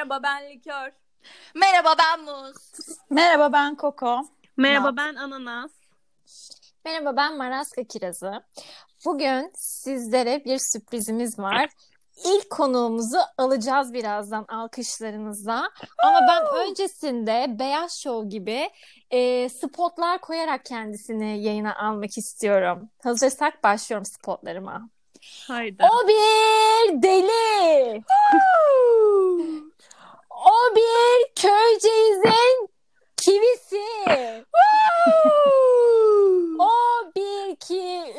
Merhaba ben Likör. Merhaba ben Muz. Merhaba ben Koko. Merhaba ben Ananas. Merhaba ben Maraska Kirazı. Bugün sizlere bir sürprizimiz var. İlk konuğumuzu alacağız birazdan alkışlarınızla. Ama ben öncesinde Beyaz Show gibi e, spotlar koyarak kendisini yayına almak istiyorum. Hazırsak başlıyorum spotlarıma. Haydi. O bir deli. O bir köyceğizin kivisi. o bir, iki,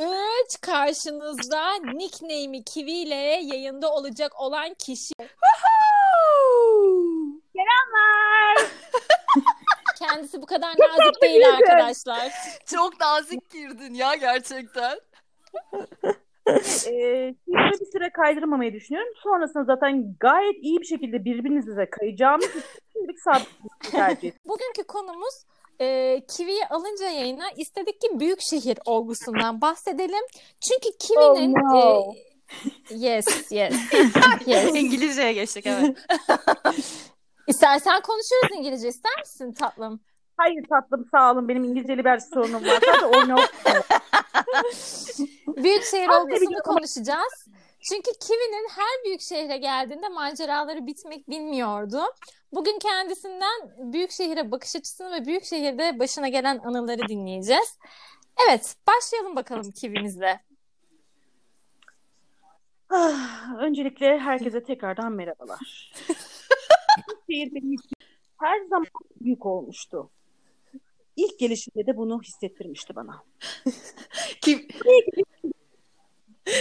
üç karşınızda nickname'i Kiwi ile yayında olacak olan kişi. Selamlar. Kendisi bu kadar nazik değil arkadaşlar. Çok nazik girdin ya gerçekten. Ee, şimdi bir süre kaydırmamayı düşünüyorum. Sonrasında zaten gayet iyi bir şekilde birbirinize kayacağımız için sabit bir tercih. Bugünkü konumuz e, Kiwi'yi alınca yayına istedik ki büyük şehir olgusundan bahsedelim. Çünkü Kiwi'nin Oh, no. e, yes yes yes. İngilizceye geçtik evet. İstersen konuşuruz İngilizce ister misin tatlım? Hayır tatlım sağ olun. Benim İngilizceyle bir sorunum var. Sadece oyna Büyük şehir olgusunu konuşacağız. Çünkü Kiwi'nin her büyük şehre geldiğinde maceraları bitmek bilmiyordu. Bugün kendisinden büyük şehire bakış açısını ve büyük şehirde başına gelen anıları dinleyeceğiz. Evet, başlayalım bakalım Kiwi'mizle. Ah, Öncelikle herkese tekrardan merhabalar. Şehir benim için her zaman büyük olmuştu. İlk gelişimde de bunu hissettirmişti bana. Kim?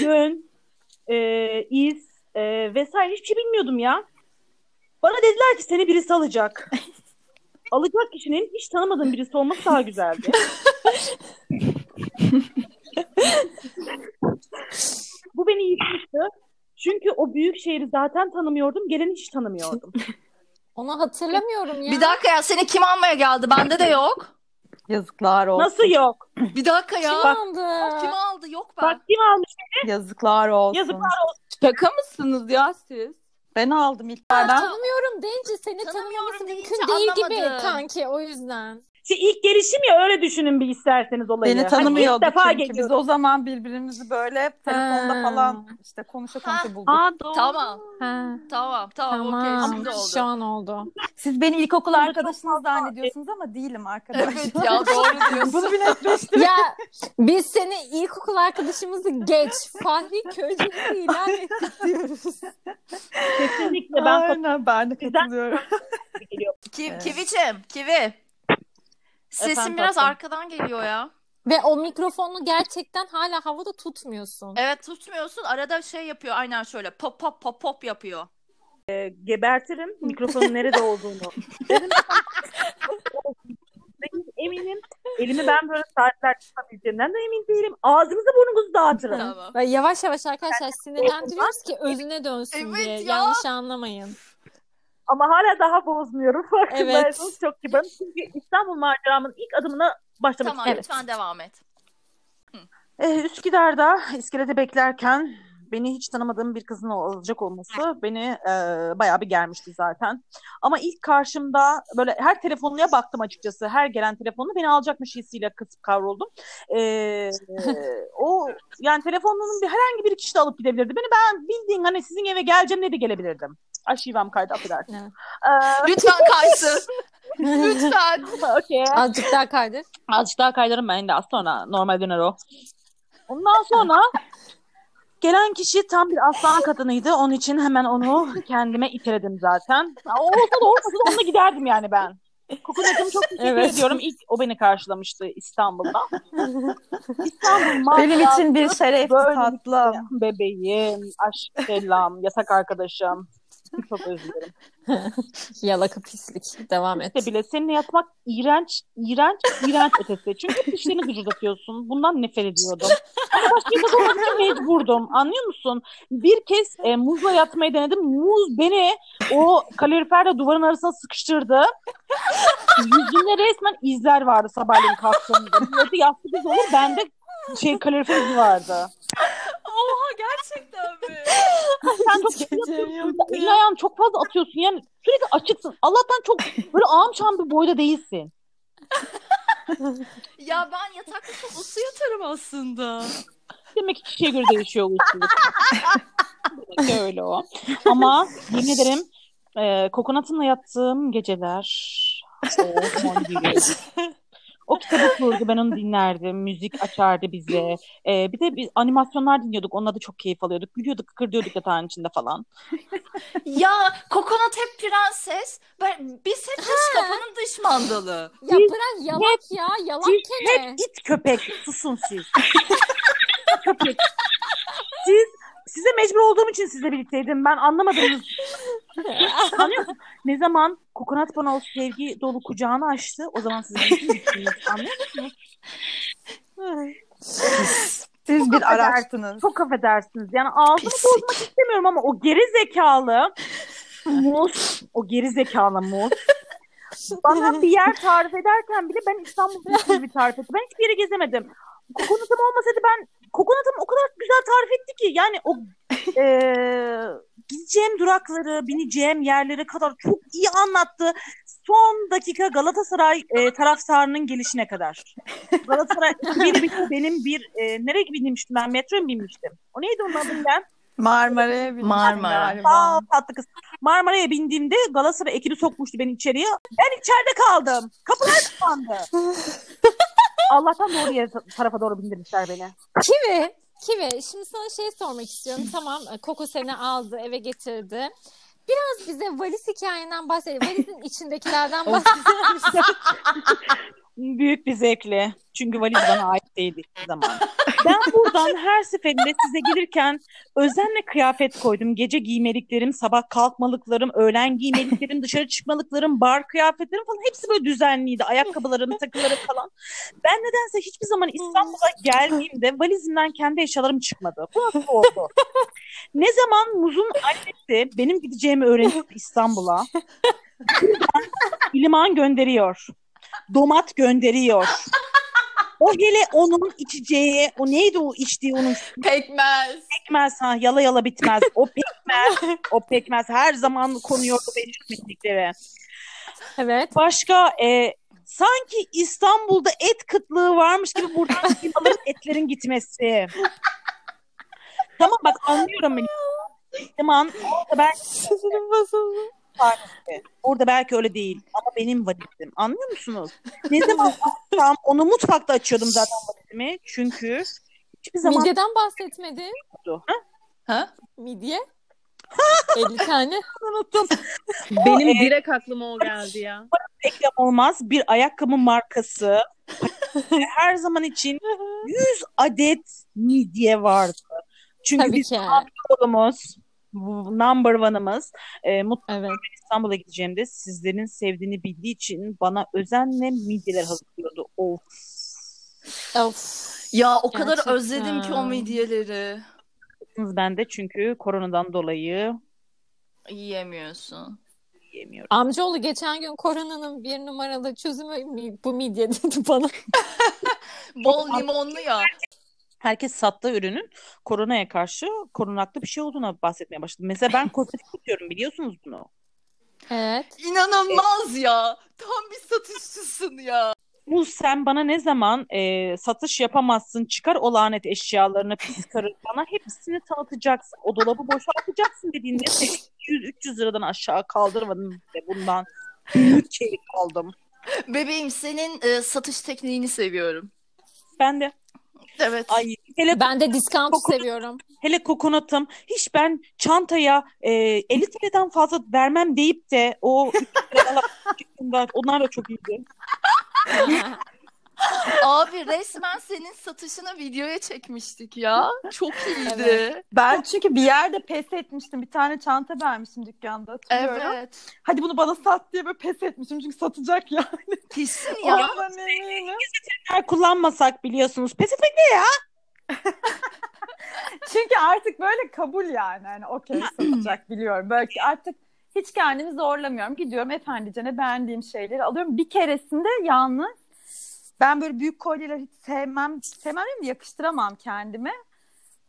Yön, e, iz e, vesaire hiçbir şey bilmiyordum ya. Bana dediler ki seni birisi alacak. Alacak kişinin hiç tanımadığım birisi olması daha güzeldi. Bu beni yıkmıştı. Çünkü o büyük şehri zaten tanımıyordum. Geleni hiç tanımıyordum. Onu hatırlamıyorum ya. Bir dakika ya seni kim almaya geldi? Bende de yok. Yazıklar olsun. Nasıl yok? Bir dakika ya. Kim aldı? Kim aldı? Yok ben. Bak kim almış? Yazıklar olsun. Yazıklar Şaka mısınız ya siz? Ben aldım ilk Ben tanımıyorum deyince seni Tanımıyorum tanımaması deyince mümkün değil gibi anlamadım. kanki o yüzden. İşte ilk gelişim ya öyle düşünün bir isterseniz olayı. Beni Hani tanımıyordu ilk defa çünkü. Biz geliyorum. o zaman birbirimizi böyle telefonda Ha. falan işte konuşa konuşa Ha. bulduk. Aa doğru. Tamam. Ha, Tamam. Tamam. Okey. tamam. Şimdi oldu. Şu an oldu. Siz beni ilkokul arkadaşınız zannediyorsunuz ama değilim arkadaşlar. Evet ya doğru diyorsun. Bunu bir netleştirin. Ya biz seni ilkokul arkadaşımızı geç. Fahri Köyceğiz'i ilan ettik diyoruz. Kesinlikle ben Aynen ben de katılıyorum. kapı geliyor. Ki, Evet. Kivi'cim. Kivi. Sesin Efendim biraz tatlım. arkadan geliyor ya. Ve o mikrofonu gerçekten hala havada tutmuyorsun. Evet tutmuyorsun. Arada şey yapıyor. Aynen şöyle. Pop pop pop pop yapıyor. Gebertirim mikrofonun nerede olduğunu. Eminim. Elimi ben böyle saatler tutabileceğimden de emin değilim. Ağzınızı burnunuzu dağıtırım. Tamam. Ve yavaş yavaş arkadaşlar sinirlendiriyoruz ki özüne dönsün Evet diye. ya. Yanlış anlamayın. Ama hala daha bozmuyorum. Farkındaysanız Evet. çok kibarım. Çünkü İstanbul maceramın ilk adımına başlamak Tamam istedim. lütfen devam et. Ee, Üsküdar'da iskelede beklerken beni hiç tanımadığım bir kızın olacak olması beni e, bayağı bir germişti zaten. Ama ilk karşımda böyle her telefonuna baktım açıkçası. Her gelen telefonunu beni alacakmış hissiyle kısıp kavruldum. Ee, o yani telefonunun bir herhangi bir kişi de alıp gidebilirdi. Beni ben bildiğin hani sizin eve geleceğim ne de gelebilirdim. Ay şivem kaydı affedersin. Evet. Ee, Lütfen kaysın. lütfen. okey. Azıcık daha kaydır. Azıcık daha kaydırırım ben de az sonra normal döner o. Ondan sonra gelen kişi tam bir aslan kadınıydı. Onun için hemen onu kendime iteledim zaten. O olsa da olmasa da onunla giderdim yani ben. Kokonat'ım çok teşekkür Evet. ediyorum. İlk o beni karşılamıştı İstanbul'da. İstanbul Benim için bir şerefti Böyle tatlım. bebeğim, aşk selam, yasak arkadaşım. Çok özür dilerim. Yalaka pislik. Devam et. İşte bile seninle yatmak iğrenç, iğrenç, iğrenç ötesi. Çünkü dişlerini gıcırdatıyorsun. Bundan nefret ediyordum. Ama başka yatak olmak için mecburdum. Anlıyor musun? Bir kez e, muzla yatmayı denedim. Muz beni o kaloriferle duvarın arasına sıkıştırdı. Yüzümde resmen izler vardı sabahleyin kalktığımda. Yastık izi olur. Bende şey kalorifer izi vardı. Oha gerçekten mi? sen çok atıyorsun. Elini ya. ayağını çok fazla atıyorsun. Yani sürekli açıksın. Allah'tan çok böyle ağam şam bir boyda değilsin. Ya ben yatakta çok uslu yatarım aslında. Demek ki kişiye göre değişiyor bu. Demek öyle o. Ama yemin ederim e, kokonatımla yattığım geceler. O kitabı okurdu, ben onu dinlerdim. Müzik açardı bize. E, bir de biz animasyonlar dinliyorduk. Onunla da çok keyif alıyorduk. Gülüyorduk, kıkırdıyorduk yatağın içinde falan. Ya Kokonat hep prenses. Ben, biz hep dış kapının dış mandalı. Ya bırak yalak ya. Yalak Siz kene. hep it köpek. Susun siz. köpek. Siz size mecbur olduğum için sizle birlikteydim. Ben anlamadım. Anlıyor musun? Ne zaman kokonat bana o sevgi dolu kucağını açtı o zaman siz birlikteydiniz. Anlıyor musunuz? Siz bir araçtınız. Çok affedersiniz. Yani ağzımı bozmak istemiyorum ama o geri zekalı Mus, o geri zekalı Mus bana bir yer tarif ederken bile ben İstanbul'da bir tarif ettim. Ben hiçbir yere gezemedim. Kokonatım olmasaydı ben kokonatım o kadar güzel tarif etti ki yani o eee, gideceğim durakları, bineceğim yerlere kadar çok iyi anlattı. Son dakika Galatasaray e, taraftarının gelişine kadar. Galatasaray bir, bir- benim bir e, nereye binmiştim ben? Metroya mı binmiştim? O neydi onun adı ben? Marmara'ya binmiştim Marmara. galiba. Aa, tatlı kız. Marmara'ya bindiğimde Galatasaray ekibi sokmuştu beni içeriye. Ben içeride kaldım. Kapılar kapandı. Allah'tan doğru yere, tarafa doğru bindirmişler beni. Kivi, Kivi. Şimdi sana şey sormak istiyorum. Tamam, Koko seni aldı, eve getirdi. Biraz bize valiz hikayenden bahsedelim. Valizin içindekilerden bahsedelim. Büyük bir zevkle. Çünkü valiz bana ait değildi zaman. Ben buradan her seferinde size gelirken özenle kıyafet koydum. Gece giymeliklerim, sabah kalkmalıklarım, öğlen giymeliklerim, dışarı çıkmalıklarım, bar kıyafetlerim falan hepsi böyle düzenliydi. Ayakkabılarım, takılarım falan. Ben nedense hiçbir zaman İstanbul'a geldiğimde valizimden kendi eşyalarım çıkmadı. Bu nasıl oldu? Ne zaman Muz'un annesi benim gideceğimi öğrenip İstanbul'a İliman gönderiyor. Domat gönderiyor. O hele onun içeceği, o neydi o içtiği onun Pekmez. pekmez ha yala yala bitmez. O pekmez, o pekmez her zaman konuyordu benim pikniklere. evet. Başka e, sanki İstanbul'da et kıtlığı varmış gibi buradan firmaların etlerin gitmesi. Tamam bak anlıyorum beni. Tamam orada belki, orada belki öyle değil ama benim valizim. Anlıyor musunuz? Ne zaman baksam onu mutfakta açıyordum zaten valizimi. Çünkü hiçbir zaman Midyeden bahsetmedin. Ha? Ha? Midye. 50 tane. Unuttum. Benim e, direkt aklıma o geldi ya. reklam olmaz. Bir ayakkabı markası. Her zaman için 100 adet midye vardı. Çünkü Tabii biz ki. Number one'ımız e, Mutlu Evet. İstanbul'a gideceğimde sizlerin sevdiğini bildiği için bana özenle midyeler hazırlıyordu. Of. Of. Ya o kadar Gerçekten. özledim ki o midyeleri. Ben de çünkü koronadan dolayı Yiyemiyorsun. yiyemiyorum. Amcaoğlu geçen gün koronanın bir numaralı çözümü bu midye dedi bana. Bol limonlu ya. Herkes sattığı ürünün koronaya karşı korunaklı bir şey olduğuna bahsetmeye başladı. Mesela ben kozmetik tutuyorum biliyorsunuz bunu. Evet. İnanılmaz ya. Tam bir satışçısın ya. Bu sen bana ne zaman e, satış yapamazsın, çıkar o lanet eşyalarını pis karı bana hepsini tanıtacaksın. O dolabı boşaltacaksın dediğinde 200-300 liradan aşağı kaldırmadım ve bundan büyük keyif aldım. Bebeğim senin e, satış tekniğini seviyorum. Ben de Evet. ay hele Ben de discount Kokonat- seviyorum. hele kokonatım hiç ben çantaya e, 50 TL'den fazla vermem deyip de o 300 liradan çıktığında onlar da çok iyiydi. Abi resmen senin satışını videoya çekmiştik ya. Çok iyiydi. Evet. Ben çünkü bir yerde pes etmiştim. Bir tane çanta vermiştim dükkanda hatırlıyorum. Evet. Hadi bunu bana sat diye böyle pes etmiştim. Çünkü satacak yani. Kesin ya. Ondan eminim. Kullanmasak biliyorsunuz pes etmek ne ya? Çünkü artık böyle kabul yani. Hani okey satacak biliyorum. Böyle artık hiç kendimi zorlamıyorum. Gidiyorum efendicene beğendiğim şeyleri alıyorum. Bir keresinde yalnız ben böyle büyük kolyeler hiç sevmem. Sevmem değil mi? Yakıştıramam kendime.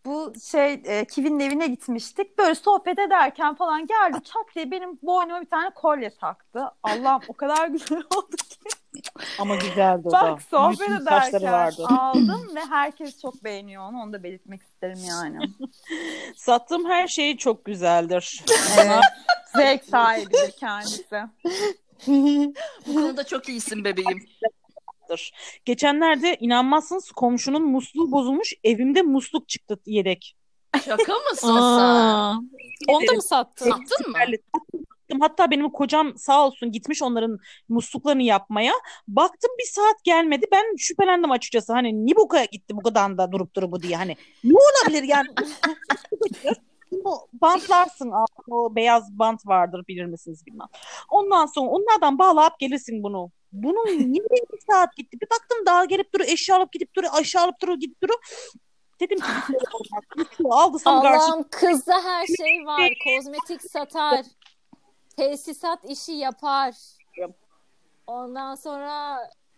bu şey e, Kivi'nin evine gitmiştik. Böyle sohbet ederken falan geldi çat diye benim boynuma bir tane kolye taktı. Allah'ım o kadar güzel oldu ki. Ama güzeldi o da. Bak sohbet saçları ederken vardı. aldım ve herkes çok beğeniyor onu. Onu da belirtmek isterim yani. Sattığım her şey çok güzeldir. Evet. Zevk sahibidir kendisi. Bu konuda çok iyisin bebeğim. Geçenlerde inanmazsınız komşunun musluğu bozulmuş. Evimde musluk çıktı yedek. Şaka mısın sen? Onu da mı sattın? Sattın mı? Sattım. Hatta benim kocam sağ olsun gitmiş onların musluklarını yapmaya. Baktım bir saat gelmedi. Ben şüphelendim açıkçası. Hani niye bu kadar gitti bu kadar da durup durup bu diye. Hani ne olabilir yani? Bantlarsın. O beyaz bant vardır bilir misiniz bilmem. Ondan sonra onlardan bağlayıp gelirsin bunu. Bunun niye bir saat gitti? Bir baktım daha gelip duruyor. Eşya alıp gidip duruyor. Aşağı alıp duruyor gidip duruyor. Dedim ki şey şey karşı Allah'ım kızda her şey var. Kozmetik satar. Tesisat işi yapar. Ondan sonra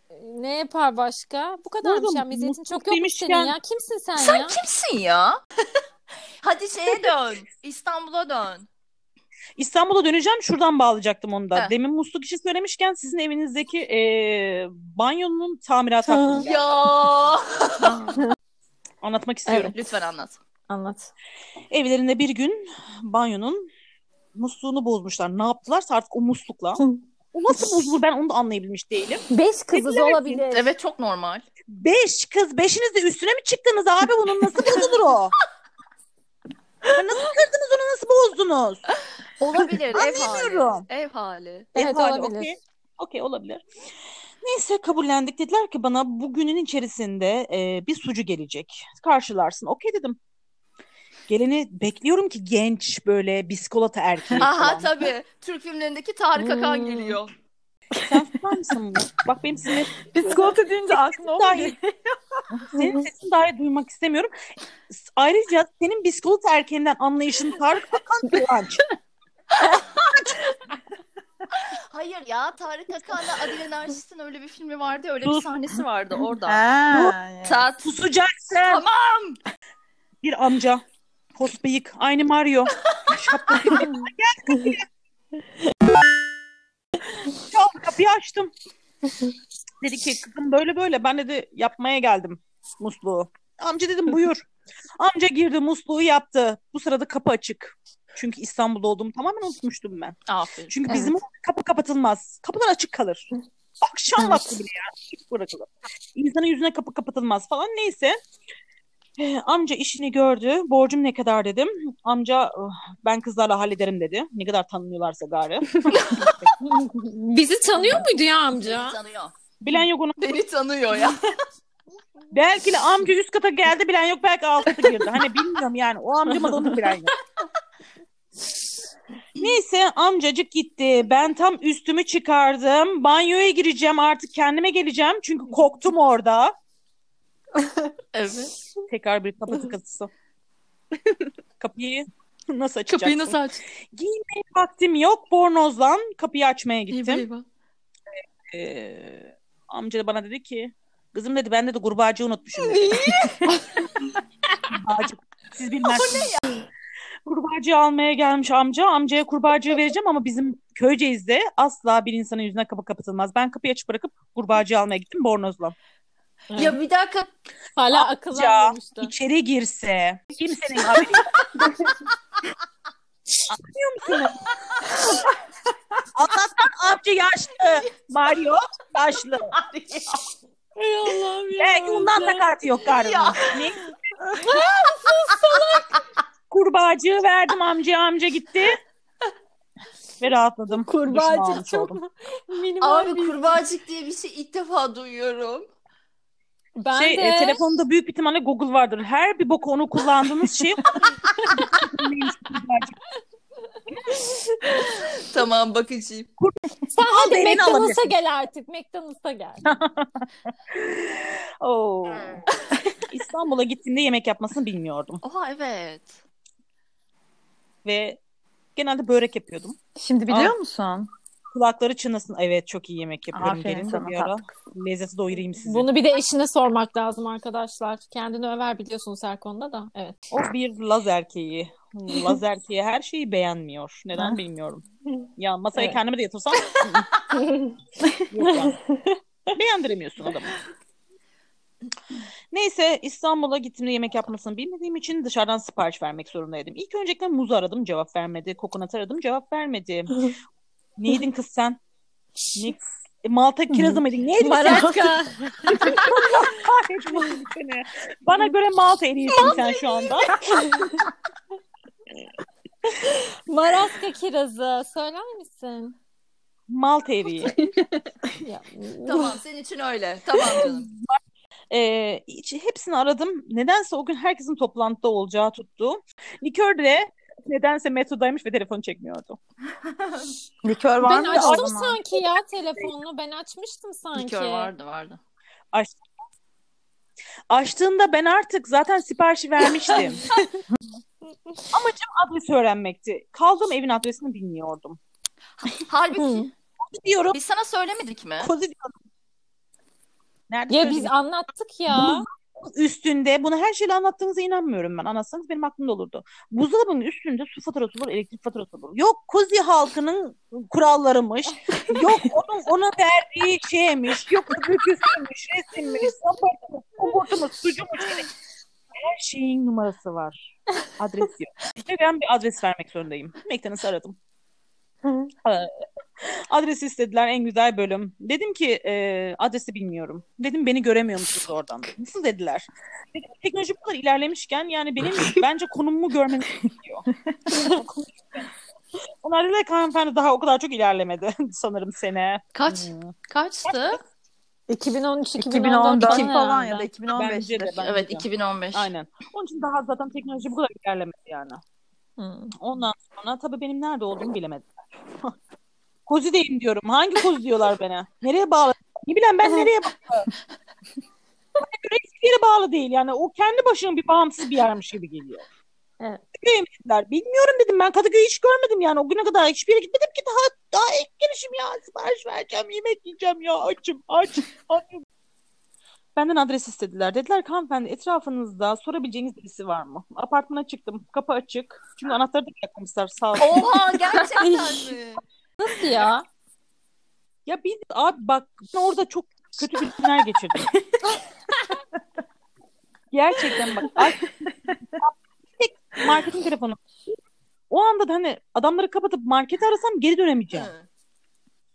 e, ne yapar başka? Bu kadarmış ya. Meziyetin çok yok senin ya? Kimsin sen, Sen ya? kimsin ya? Hadi şeye dön. İstanbul'a dön. İstanbul'a döneceğim. Şuradan bağlayacaktım onu da. Heh. Demin musluk işi söylemişken sizin evinizdeki eee, banyonun tamiratı hakkında Ya. anlatmak istiyorum. Lütfen anlat. Anlat. Evlerinde bir gün banyonun musluğunu bozmuşlar. Ne yaptılarsa artık o muslukla. O nasıl bozulur ben onu da anlayabilmiş değilim. Beş kızız olabilir. Evet çok normal. Beş kız, beşiniz de üstüne mi çıktınız abi bunun nasıl bozulur o? Nasıl kırdınız onu nasıl bozdunuz? Olabilir ev hali. Anlamıyorum. Ev hali. Evet Ev hali, olabilir. okey. Okey olabilir. Neyse kabullendik. Dediler ki bana bugünün içerisinde e, bir sucu gelecek. Karşılarsın. Okey dedim. Geleni bekliyorum ki genç böyle biskolata erkeği Aha falan. tabii. Türk filmlerindeki Tarık Akan Hmm. geliyor. Sen susar mısın? bunu? Bak benim senin, Biskolata deyince aklıma o Dahi. geliyor. senin sesini dahi duymak istemiyorum. Ayrıca senin biskolata erkeğinden anlayışın Tarık Akan kıvanç. Hayır ya Tarık Akan'la Adile Naşit'in öyle bir filmi vardı öyle bir sahnesi vardı orada. Ha, Tat. Susacaksın. Tamam. Bir amca. Post bıyık. Aynı Mario. Gel kapıya. Çal kapıyı açtım. Dedi ki kızım böyle böyle ben dedi yapmaya geldim musluğu. Amca dedim buyur. Amca girdi musluğu yaptı. Bu sırada kapı açık. Çünkü İstanbul'da olduğumu tamamen unutmuştum ben. Aferin. Çünkü bizim kapı kapatılmaz. Kapılar açık kalır. Akşam Evet. vakti bile açık bırakılır. İnsanın yüzüne kapı kapatılmaz falan. Neyse. Ee, amca işini gördü. Borcum ne kadar dedim. Amca "Oh, ben kızlarla hallederim dedi. Ne kadar tanınıyorlarsa gari. Bizi tanıyor muydu ya amca? Beni tanıyor. Bilen yok onu. Beni tanıyor ya. Belki de amca üst kata geldi bilen yok. Belki alt kata girdi. Hani bilmiyorum yani. O amcama da onu bilen yok. Neyse amcacık gitti. Ben tam üstümü çıkardım. Banyoya gireceğim artık kendime geleceğim. Çünkü koktum orada. Evet. Tekrar bir kapı tıkıntısı. Kapıyı nasıl açacaksın? Kapıyı nasıl aç? Giymeye vaktim yok. Bornozlan kapıyı açmaya gittim. eyvah. Ee, amca da bana dedi ki kızım dedi ben de kurbağacı unutmuşum dedi. Siz bilmezsiniz. Kurbağacı almaya gelmiş amca. Amcaya kurbağacığı vereceğim ama bizim köyceğizde asla bir insanın yüzüne kapı kapatılmaz. Ben kapıyı açıp bırakıp kurbağacı almaya gittim bornozla. Ya bir dakika. Hala Amca akıllanmamıştı. içeri girse kimsenin haberi yok. Anlıyor musunuz? Allah'tan amca yaşlı. Mario yaşlı. Ey Allah'ım ya. Belki ondan da kartı yok galiba. Ne? Kurbağacığı verdim amcaya amca gitti. Ve rahatladım. Kurbağacık çok oldum. minimal Abi bir... kurbağacık diye bir şey ilk defa duyuyorum. Ben Şey, de e, telefonda büyük bir ihtimalle Google vardır. Her bir boku onu kullandığınız şey. Tamam bakacağım. sen hadi McDonald's'a gel artık. McDonald's'a gel. Oo. İstanbul'a gittiğimde yemek yapmasını bilmiyordum. Oha evet. Ve genelde börek yapıyordum. Şimdi biliyor musun? kulakları çınlasın. Evet çok iyi yemek yapıyorum. Aferin Gelin sana bir ara lezzeti doyurayım sizi. Bunu bir de eşine sormak lazım arkadaşlar. Kendini över biliyorsunuz her konuda da. Evet. O bir Laz erkeği. Laz erkeği her şeyi beğenmiyor. Neden bilmiyorum. Ya masaya Evet. kendime de yatırsam yok yani. Beğendiremiyorsun adamı. Neyse İstanbul'a gittiğimde yemek yapmasını bilmediğim için dışarıdan sipariş vermek zorundaydım. İlk öncelikle muz aradım cevap vermedi. Kokonat aradım cevap vermedi. Neydin kız sen? Ne? E, Malta kirazı mıydın? Neydin sen? Maraska. Kahretmesin seni. Bana göre Malta eriyorsun sen şu anda. Maraska kirazı. Söyler misin? Malta eriği. Tamam senin için öyle. Tamam canım. Ee, hiç- hepsini aradım. Nedense o gün herkesin toplantıda olacağı tuttu. Likör de nedense metrodaymış ve telefonu çekmiyordu. Likör var Ben mı? açtım sanki ya telefonunu. Ben açmıştım sanki. Likör vardı vardı. Açtığında ben artık zaten siparişi vermiştim. Amacım adresi öğrenmekti. Kaldığım evin adresini bilmiyordum. Halbuki Hı. Diyorum, biz sana söylemedik mi? kozi diyorum. Nerede Ya biz anlattık ya. üstünde bunu her şeyle anlattığınıza inanmıyorum ben. Anlatsanız benim aklımda olurdu. Buzdolabının üstünde su faturası olur, elektrik faturası olur. Yok Kozi halkının kurallarımış. Yok onun ona verdiği şeymiş. Yok öbürküsüymüş, resimmiş, sapatımız, kumurtumuz, sucumuş. Her şeyin numarası var. Adres yok. Ve ben bir adres vermek zorundayım. McDonald's aradım. Adresi istediler en güzel bölüm. Dedim ki e, adresi bilmiyorum. Dedim beni göremiyor musunuz oradan? Nasıl dediler? Dedim, teknoloji bu kadar ilerlemişken yani benim bence konumumu görmeniz gerekiyor. Onlar dediler ki hanımefendi daha o kadar çok ilerlemedi sanırım sene. Kaç? Hmm. Kaçtı? 2013 2014 2014 falan ya da herhalde. 2015'te. Bence de, Evet de. 2015. Aynen. Onun için daha zaten teknoloji bu kadar ilerlemedi yani. Hı. Ondan sonra tabii benim nerede olduğumu bilemediler. Kozi'deyim diyorum. Hangi kozi diyorlar bana? Nereye bağlı? Ne bileyim ben nereye bağlı? Bana göre hiçbir yere bağlı değil. Yani o kendi başına bir bağımsız bir yermiş gibi geliyor. Evet. Kadıköy'e? Bilmiyorum dedim. Ben Kadıköy'ü hiç görmedim yani. O güne kadar hiçbir yere gitmedim ki daha daha ilk gelişim ya. Sipariş vereceğim, yemek yiyeceğim ya. Açım, aç. açım. Benden adres istediler. Dediler ki hanımefendi etrafınızda sorabileceğiniz birisi var mı? Apartmana çıktım. Kapı açık. Çünkü anahtarı da bırakmamışlar sağ olsun. Oha gerçekten mi? Nasıl ya? Ya biz abi bak ben orada çok kötü günler geçirdim. Gerçekten bak. ay- Tek marketin telefonu. O anda da hani adamları kapatıp marketi arasam geri dönemeyeceğim.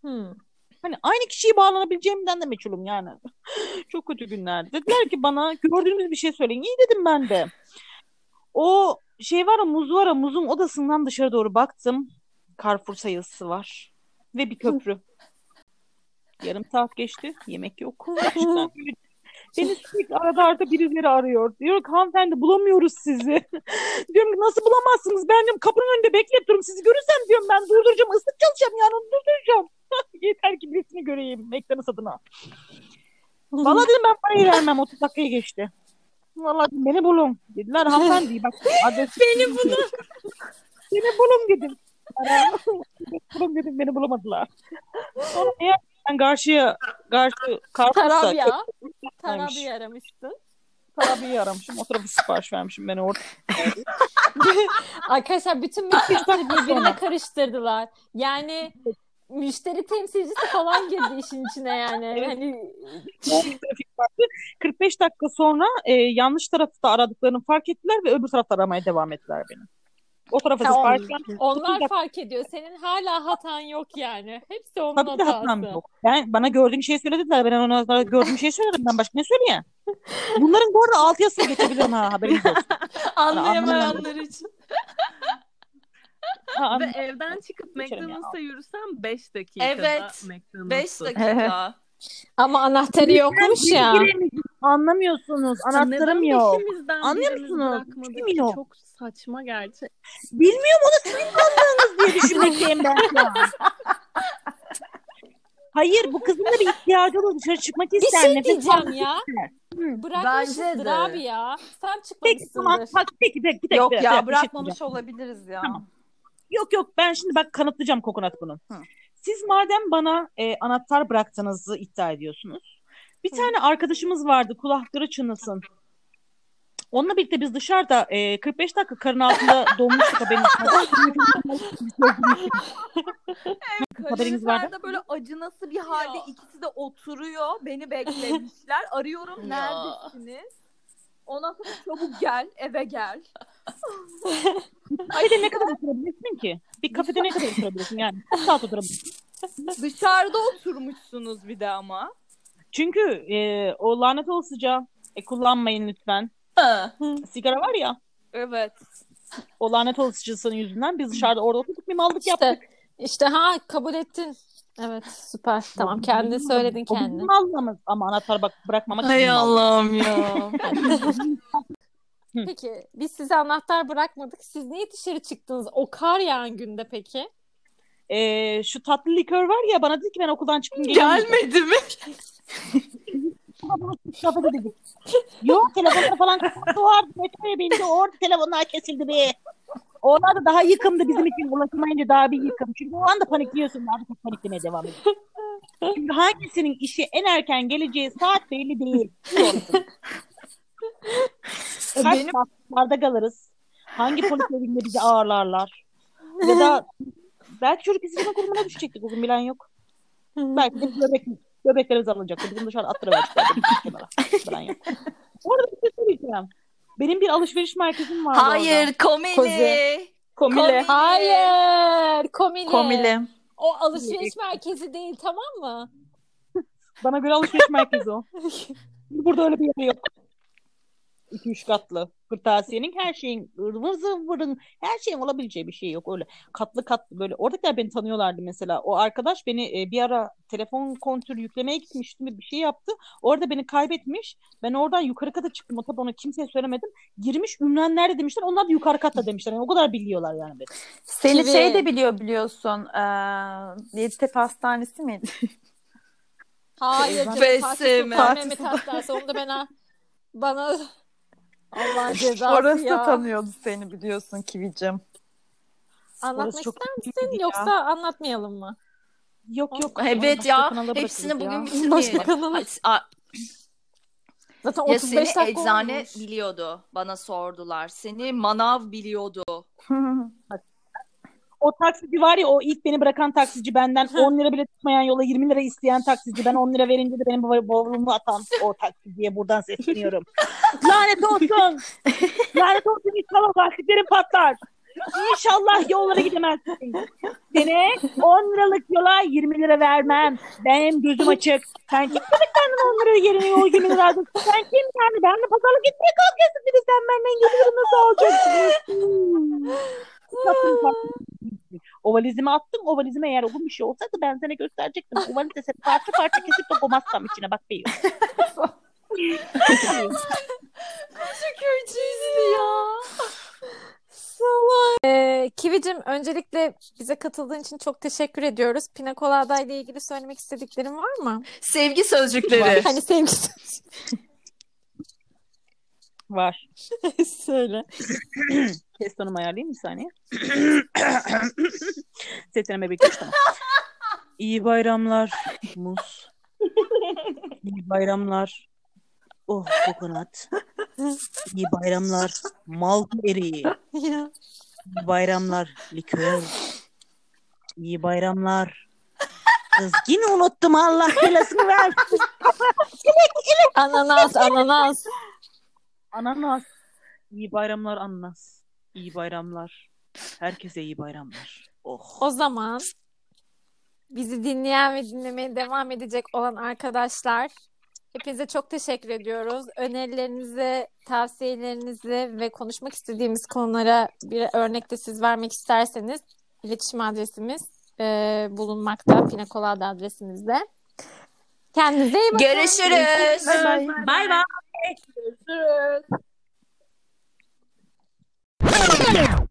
Hı. Hani aynı kişiye bağlanabileceğimden de meçhulum yani. Çok kötü günler. Dediler ki bana gördüğünüz bir şey söyleyin. İyi dedim ben de. O şey var ya muz var ya muzun odasından dışarı doğru baktım. Carrefour sayısı var. Ve bir köprü. Yarım saat geçti. Yemek yok. Beni sürekli arada arada birileri arıyor. Diyor ki hanımefendi bulamıyoruz sizi. diyorum ki nasıl bulamazsınız? Ben diyorum kapının önünde bekleyip durum. Sizi görürsem diyorum ben durduracağım. ıslık çalacağım yani onu durduracağım. Yeter ki birisini göreyim. McDonald's adına. Vallahi dedim ben parayı vermem. 30 dakikaya geçti. Dedim, beni bulun. Dediler hanımefendi bak adres. Beni bulun. beni bulun dedim. Beni bulun dedim beni bulamadılar. Sonra eğer ben karşıya karşı karpuzsa Tarabya. Tarabya aramıştın. Tarabya'yı aramışım. O tarafı sipariş vermişim. Ben orada. Arkadaşlar bütün müşterileri birbirine karıştırdılar. Yani müşteri temsilcisi falan girdi işin içine yani. Hani trafik vardı. 45 dakika sonra e, yanlış tarafta aradıklarını fark ettiler ve öbür tarafta aramaya devam ettiler beni. O tarafa Ha, onlar fark ediyor. Senin hala hatan yok yani. Hepsi onun Tabii hatası. hatam yok. Ben, bana gördüğüm şeyi söylediler. Ben ona gördüğüm şeyi söyledim. Ben başka ne söyleyeyim? Bunların bu arada alt yazısını geçebilirim ha haberiniz olsun. Anlayamayanlar için. Ha, Ve evden çıkıp. McDonald's'a yürüsem 5 dakikada Evet. 5 McDonald's'ta. dakika. Ama anahtarı yokmuş ya. Anlamıyorsunuz. Anahtarım yok. Anlıyor musunuz? yok. Çok saçma gerçek. Bilmiyorum onu sizin sandığınız diye düşünmekteyim ben şu an. Hayır bu kızın da bir ihtiyacı olur. Dışarı çıkmak Bir ister. şey nefes diyeceğim almak ya. ister. Hı. Bırakmışızdır de. abi ya. Sen Peki tamam. çıkmamışsındır. Bak, peki peki peki. Yok Bir- bir- bir ya şey bırakmamış olabiliriz ya. Tamam. Yok yok ben şimdi bak kanıtlayacağım kokonat bunu. Hı. Siz madem bana e, anahtar bıraktığınızı iddia ediyorsunuz. Bir tane arkadaşımız vardı kulakları çınlasın. Onunla birlikte biz dışarıda e, 45 dakika karın altında donmuştuk haberiniz Haberiniz var mı? Kalorifer'de böyle acınası bir halde ikisi de oturuyor. Beni beklemişler. Arıyorum neredesiniz? Ondan sonra çabuk gel eve gel. Kafede ne kadar oturabilirsin ki? Bir kafede ne kadar oturabilirsin yani? Kaç saat oturabilirsin? Dışarıda oturmuşsunuz bir de ama. Çünkü e, o lanet olasıca e, kullanmayın lütfen. Sigara var ya Evet. o lanet olasıcısının yüzünden biz dışarıda orada oturduk bir mallık İşte, yaptık. işte ha kabul ettin. Evet süper. Tamam kendi söyledin O bizim kendin. mallığımız ama anahtar bak bırakmamak Hay. Allah'ım ya. Peki biz size anahtar bırakmadık. Siz niye dışarı çıktınız o kar yağan günde peki? E, şu tatlı likör var ya bana dedi ki ben okuldan çıktım. Gelmedi mi? Kafede dedik. Yok telefonlar falan kapattı vardı. Metroya bindi orada telefonlar kesildi be. Onlar da daha yıkımdı bizim için ulaşamayınca daha bir yıkım. Çünkü o anda panikliyorsun. Daha çok paniklemeye devam ediyorsun. Çünkü hangisinin işi en erken geleceği saat belli değil. Biliyorsun. Kaç Benim- saatlerde kalırız? Hangi polis evinde bizi ağırlarlar? Ya da belki çocuk izleme kurumuna düşecektik o gün bilen yok. Belki de böbrek, böbreklerimiz alınacaktı. Bizim dışarı attıracaktık. Bilen yok. Bu arada bir şey söyleyeceğim. Benim bir alışveriş merkezim var. Hayır komili. Kozi. Komile. Hayır komile. Komili. O alışveriş merkezi değil tamam mı? Bana göre alışveriş merkezi o. Burada öyle bir yer yok. 2-3 katlı. Kırtasiyenin her şeyin ıvır zıvırın her şeyin olabileceği bir şey yok öyle. Katlı katlı böyle. Oradakiler beni tanıyorlardı mesela. O arkadaş beni e, bir ara telefon kontürü yüklemeye gitmiştim bir şey yaptı. Orada beni kaybetmiş. Ben oradan yukarı kata çıktım. O tabi ona kimseye söylemedim. Girmiş nerede demişler. Onlar da yukarı katta demişler. Yani o kadar biliyorlar yani beni. Seni Kivi. şey de biliyor biliyorsun. Ee, Yeditepe Hastanesi miydi? Hayır. Besime. Mehmet. Hastanesi. Onu da bana bana Allah cezası Orası ya. da tanıyordu seni biliyorsun Kivicim. Anlatmak çok ister misin ya. yoksa anlatmayalım mı? Yok yok. Evet ya. Hepsini ya. bugün bitirmeyelim. Zaten Ya 35 seni dakika eczane olmuş. biliyordu. Bana sordular. Seni manav biliyordu. O taksici var ya o ilk beni bırakan taksici benden 10 lira bile tutmayan yola 20 lira isteyen taksici ben 10 lira verince de benim bav- bavulumu atan o taksiciye buradan sesleniyorum. Lanet olsun. Lanet olsun inşallah lastiklerin patlar. İnşallah yollara gidemezsin. Sene 10 liralık yola 20 lira vermem. Benim gözüm açık. Sen kim demek benden 10 lira yerine yol 20 lira aldın? Sen kim yani? Benimle pazarlık gitmeye kalkıyorsun bir de sen benden 20 lira nasıl alacaksın? Tatlım, tatlım. O valizimi attım. O valizime eğer uygun bir şey olsaydı ben sana gösterecektim. O valize seni parça parça kesip de koymazsam içine bak beyiyor. Kötüydü ya. Ee, Kivicim öncelikle bize katıldığın için çok teşekkür ediyoruz. Pina Colada ile ilgili söylemek istediklerin var mı? Sevgi sözcükleri. Hani sevgisi Var. söyle. Ses tonumu ayarlayayım bir saniye. Sesleneme bekliyoruz tamam. İyi bayramlar muz. İyi bayramlar. Oh kokonat. İyi bayramlar malta eriği. İyi bayramlar likör. İyi bayramlar. Kız yine unuttum Allah belasını versin. Ananas, ananas. Ananas. İyi bayramlar ananas. İyi bayramlar. Herkese iyi bayramlar. Oh. O zaman bizi dinleyen ve dinlemeye devam edecek olan arkadaşlar hepinize çok teşekkür ediyoruz. Önerilerinizi, tavsiyelerinizi ve konuşmak istediğimiz konulara bir örnek de siz vermek isterseniz iletişim adresimiz e, bulunmakta. Pina Colada adresimizde. Kendinize iyi bakın. Görüşürüz. Bay bay. Görüşürüz. Yeah.